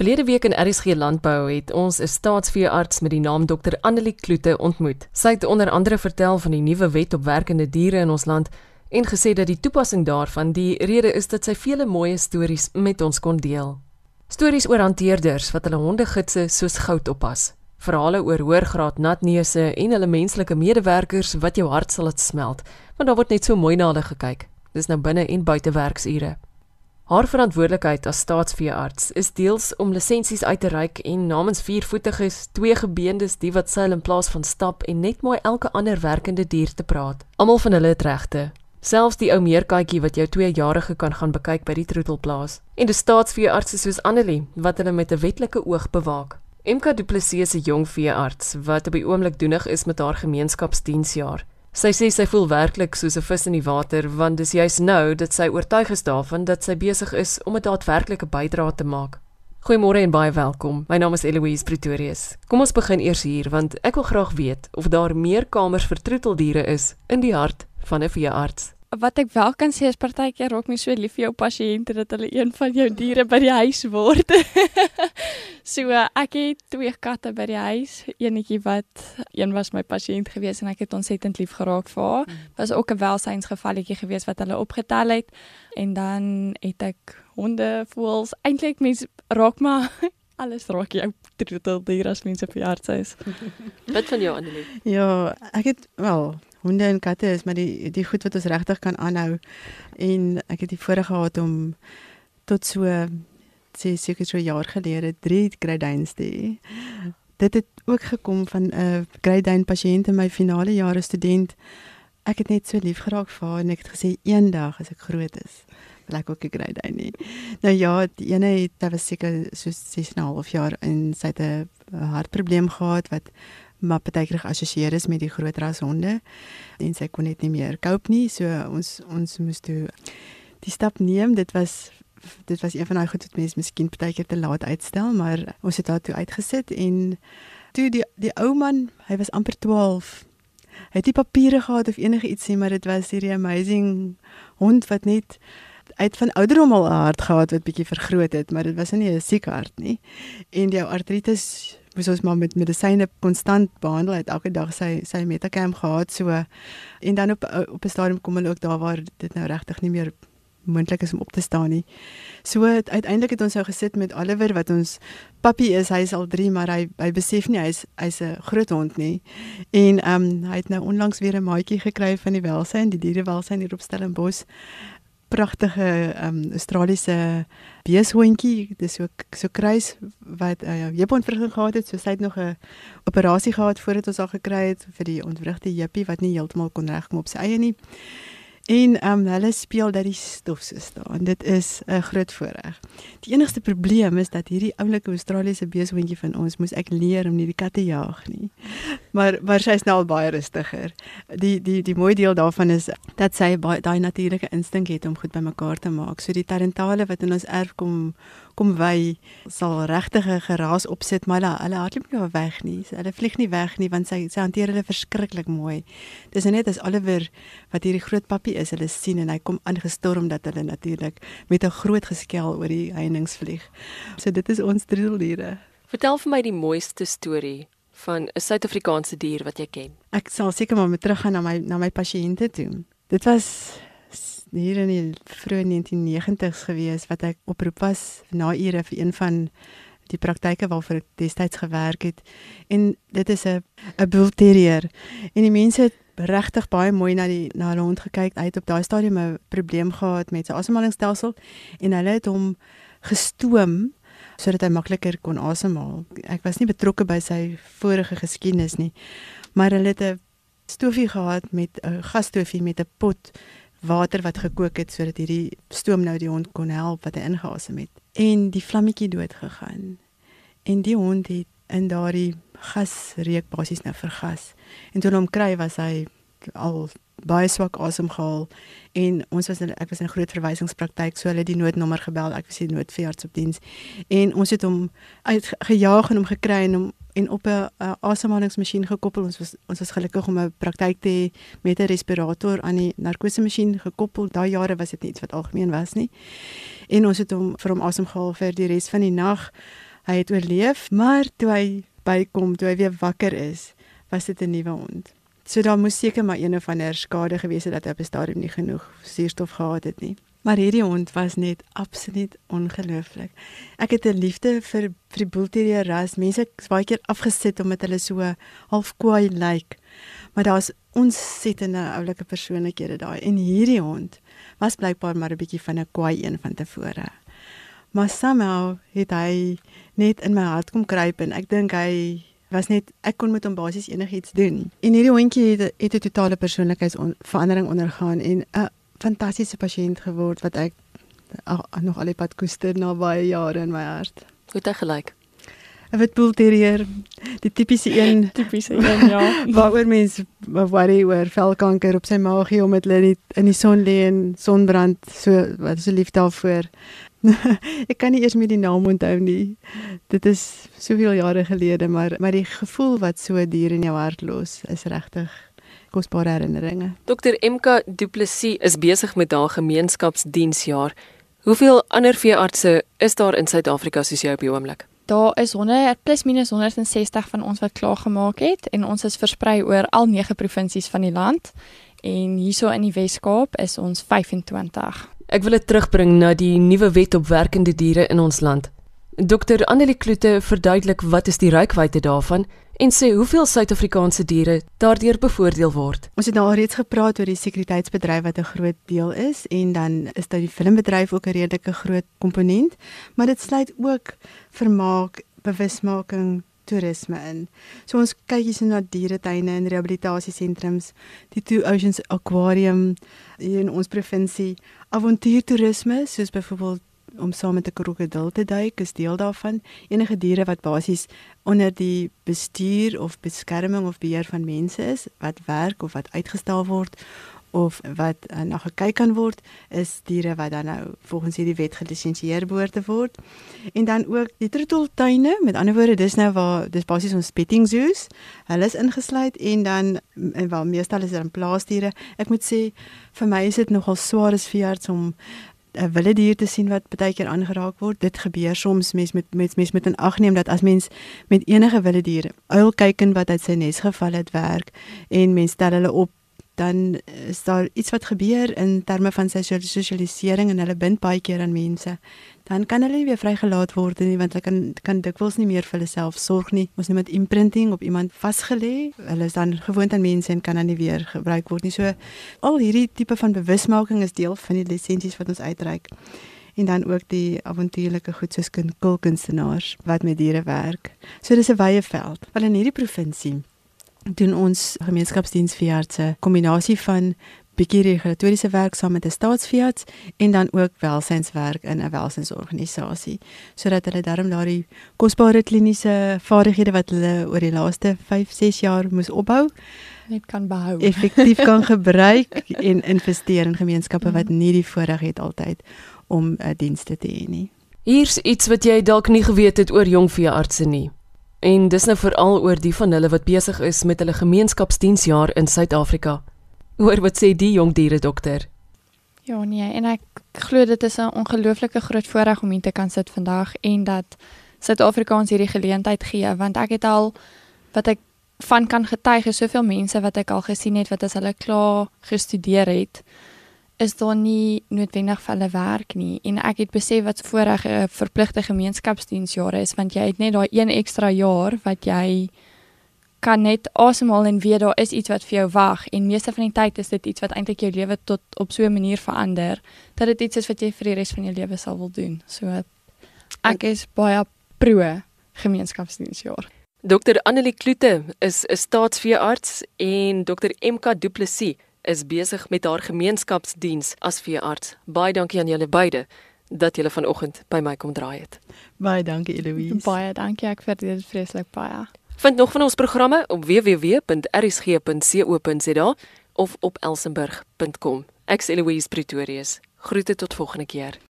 Verlede week in RSG Landbou het ons 'n staatsveearts met die naam Dr Annelie Kloete ontmoet. Sy het onder andere vertel van die nuwe wet op werkende diere in ons land en gesê dat die toepassing daarvan die rede is dat sy vele mooi stories met ons kon deel. Stories oor hanteerders wat hulle hondegidse soos goud oppas. Verhale oor hoërgraad natneuse en hulle menslike medewerkers wat jou hart sal laat smelt, want daar word net so mooi na hulle gekyk. Dis nou binne en buite werksure. Haar verantwoordelikheid as staatsveearts is deels om lisensies uit te reik en namens viervoetiges, tweegebeendes, die wat seil in plaas van stap en net mooi elke ander werkende dier te praat. Almal van hulle het regte. Selfs die ou meerkatjie wat jou 2-jarige kan gaan bekyk by die troetelplaas. En die staatsveeartse soos Annelie wat hulle met 'n wetlike oog bewaak. MK Du Plessis is 'n jong veearts wat op die oomblik doenig is met haar gemeenskapsdiensjaar. Sy sê sy voel werklik soos 'n vis in die water want dis juis nou dat sy oortuig is daarvan dat sy besig is om 'n daadwerklike bydrae te maak. Goeiemôre en baie welkom. My naam is Eloise Pretorius. Kom ons begin eers hier want ek wil graag weet of daar meer kamers vir troeteldiere is in die hart van 'n veearts wat ek wel kan sê is partykeer raak my so lief vir jou pasiënte dat hulle een van jou diere by die huis word. so ek het twee katte by die huis, eenetjie wat een was my pasiënt gewees en ek het ontsettend lief geraak vir haar. Mm. Was ook 'n welsynsgevalletjie gewees wat hulle opgetel het en dan het ek honde, voels, eintlik mense raak maar alles raak jou troetel dier as mense hart is. wat van jou Annelie? Ja, ek het wel honde en katte is maar die die goed wat ons regtig kan aanhou en ek het die voorreg gehad om tot so sê seker so jaar gelede drie gradines te hê. Dit het ook gekom van 'n gradine pasiënt in my finale jare student. Ek het net so lief geraak vir haar en ek het gesê eendag as ek groot is wil ek ook 'n gradine hê. Nou ja, die ene het daar was seker so 6 en 'n half jaar en sy het 'n hartprobleem gehad wat maar partykeer geassosieer is met die groot ras honde en sy kon net nie meer cope nie so ons ons moes toe die stap neem dit was dit was een van daai goed wat mense miskien partykeer te laat uitstel maar ons het daartoe uitgesit en toe die die ou man hy was amper 12 hy het nie papiere gehad of enige iets nie maar dit was hierdie amazing hond wat net uit van ouderdom al 'n hart gehad wat bietjie vergroot het maar dit was nie 'n siek hart nie. En die artritis moes ons maar met medisyne konstant behandel het elke dag sy sy metacam gehad so en dan op op 'n stadium kom hulle ook daar waar dit nou regtig nie meer moontlik is om op te staan nie. So uiteindelik het ons nou gesit met Oliver wat ons papi is, hy is al 3 maar hy hy besef nie hy's hy's 'n groot hond nie. En ehm um, hy het nou onlangs weer 'n maatjie gekry van die welsyn, die dierewelsyn hier op Stellenbosch pragtige um, Australiese beeshondjie, dis so so kruis wat 'n uh, eh, jeupontwrigting gehad het, so sy het nog 'n operasie gehad voordat ons haar gekry het vir die ontwrigte jeppie wat nie heeltemal kon regkom op sy eie nie. En ehm um, hulle speel dat die stof so staan. Dit is 'n groot voorreg. Die enigste probleem is dat hierdie oulike Australiese beeshondjie van ons moes ek leer om nie die katte jaag nie. Maar maar sy is nou al baie rustiger. Die die die mooi deel daarvan is dat sy daai natuurlike instink het om goed bymekaar te maak. So die tarentale wat in ons erf kom kom wy sal regtig 'n geraas opsit maar hulle hulle hardloop nie weg nie. So, hulle vlieg nie weg nie want sy sy hanteer hulle verskriklik mooi. Dis net as Oliver wat hierdie groot pappie is, hulle sien en hy kom aangestorm dat hulle natuurlik met 'n groot geskel oor die heininge vlieg. So dit is ons drieldiere. Vertel vir my die mooiste storie van 'n Suid-Afrikaanse dier wat jy ken. Ek sal seker maar met teruggaan na my na my pasiënte toe. Dit was hier in die vroeë 1990s gewees wat ek oproep was na ure vir een van die praktyke waarvoor ek destyds gewerk het. En dit is 'n 'n bull terrier en die mense het regtig baie mooi na die na hulle hond gekyk uit op daai stadium 'n probleem gehad met sy asemhalingsstelsel en hulle het hom gestoom sodat hy makliker kon asemhaal. Ek was nie betrokke by sy vorige geskiedenis nie maar hulle het 'n stofie gehad met 'n gasstofie met 'n pot water wat gekook het sodat hierdie stoom nou die hond kon help wat hy ingeasem het. En die vlammetjie dood gegaan. En die hond het in daardie gasreuk basies nou vergas. En toe hom kry was hy al baie swak asemgehaal en ons was in, ek was in 'n groot verwysingspraktyk so hulle die noodnommer gebel ek was die noodveearts op diens en ons het hom uitgejaag en hom gekry en hom en op 'n asemhalingsmasjien gekoppel ons was ons was gelukkig om 'n praktyk te hê met 'n respirator aan die narkose masjien gekoppel daai jare was dit nie iets wat algemeen was nie en ons het hom vir hom asemgehaal vir die res van die nag Hy het oorleef, maar toe hy bykom, toe hy weer wakker is, was dit 'n nuwe hond. So daar moes seker maar een of ander skade gewees het dat hy op 'n stadium nie genoeg suurstof gehad het nie. Maar hierdie hond was net absoluut ongelooflik. Ek het 'n liefde vir vir die Bullterrier ras. Mense is baie keer afgesit omdat hulle so half kwaai lyk. Like. Maar daar's ontsettende oulike persoonlikhede daai. En hierdie hond was blykbaar maar 'n bietjie van 'n kwaai een van tevore. Maar somehow het hy net in my hart kom kruip en ek dink hy was net ek kon met hom basies enigiets doen. En hierdie hondjie het 'n totale persoonlikheidsverandering ondergaan en 'n fantastiese pasiënt geword wat ek ag, nog al die pad koester na baie jare in my hart. Hoe het hy gelyk? 'n Wit bull terrier, die tipiese een, tipiese een ja. waaroor mense worry oor velkanker op sy maagie omdat hulle nie in die son lê en sonbrand, so wat is so lief daarvoor. ek kan nie eers meer die naam onthou nie. Dit is soveel jare gelede, maar maar die gevoel wat so dier in jou hart los, is regtig kosbare herinneringe. Dr MK Du Plessis is besig met haar gemeenskapsdiensjaar. Hoeveel ander veeartse is daar in Suid-Afrika soos jy op die oomblik? Daar is 100 plus minus 160 van ons wat klaar gemaak het en ons is versprei oor al 9 provinsies van die land en hierso in die Wes-Kaap is ons 25. Ek wil dit terugbring na die nuwe wet op werkende diere in ons land. Dr Annelie Kloete verduidelik wat is die reikwyte daarvan en sê hoeveel Suid-Afrikaanse diere daardeur bevoordeel word. Ons het nou al reeds gepraat oor die sekuriteitsbedryf wat 'n groot deel is en dan is daar die filmbedryf ook 'n redelike groot komponent, maar dit sluit ook vermaak, bewusmaking, toerisme in. So ons kyk hier na dieretuine en rehabilitasiesentrums, die Two Oceans Aquarium hier in ons provinsie, avontuurtoerisme soos byvoorbeeld om saam met 'n krokodil te duik is deel daarvan. Enige diere wat basies onder die bestuur of beskerming of beheer van mense is, wat werk of wat uitgestel word of wat uh, na gekyk kan word, is diere wat dan nou volgens hierdie wet gelisensieer behoort te word. En dan ook die troeteltuine, met ander woorde, dis nou waar dis basies ons petting zoos. Hulle is ingesluit en dan en wel meestal is dit dan plaasdiere. Ek moet sê vir my is dit nogal swaar as veearts om 'n wilde dier te sien wat baie keer aangeraak word. Dit gebeur soms mens met mens mens moet in ag neem dat as mens met enige wilde dier uil kyk en wat uit sy nes geval het werk en mens stel hulle op dan is daar iets wat gebeur in terme van sy sosialisering en hulle bind baie keer aan mense dan kan hulle nie weer vrygelaat word nie want hulle kan kan dikwels nie meer vir hulle self sorg nie. Ons neem met imprinting op iemand vasgelê. Hulle is dan gewoond aan mense en kan dan nie weer gebruik word nie. So al hierdie tipe van bewusmaking is deel van die lisensies wat ons uitreik. En dan ook die avontuurlike goed soos kulkunstenaars wat met diere werk. So dis 'n wye veld. Wel in hierdie provinsie doen ons gemeenskapsdiensveeartse kombinasie van bietjie regulatoriese werk saam met 'n staatsveearts en dan ook welsynswerk in 'n welsynsorganisasie sodat hulle darm daardie kosbare kliniese vaardighede wat hulle oor die laaste 5, 6 jaar moes opbou net kan behou. Effektief kan gebruik en investeer in gemeenskappe wat nie die voorreg het altyd om uh, dienste te hê nie. Hier's iets wat jy dalk nie geweet het oor jong veeartse nie. En dis nou veral oor die van hulle wat besig is met hulle gemeenskapsdiensjaar in Suid-Afrika. Hoor wat sê die jong diere dokter? Ja nee, en ek glo dit is 'n ongelooflike groot voorreg om hier te kan sit vandag en dat Suid-Afrikaans hierdie geleentheid gee want ek het al wat ek van kan getuig is soveel mense wat ek al gesien het wat as hulle klaar gestudeer het is daar nie noodwendig vir hulle werk nie en ek het besef wat voorreg 'n verpligte gemeenskapsdiensjare is want jy het net daai een ekstra jaar wat jy kan net asemhaal en weet daar is iets wat vir jou wag en meeste van die tyd is dit iets wat eintlik jou lewe tot op so 'n manier verander dat dit iets is wat jy vir die res van jou lewe sal wil doen. So ek is baie pro gemeenskapsdiensjaar. Dr Annelie Kloete is 'n staatsveearts en Dr MK Du Plessis is besig met haar gemeenskapsdiens as veearts. Baie dankie aan julle beide dat julle vanoggend by my kom draai het. Baie dankie Eloise. Baie dankie ek vir dit vreeslik baie. Vind nog van ons programme op www.rsg.co.za of op elsenburg.com. Ek is Eloise Pretorius. Groete tot volgende keer.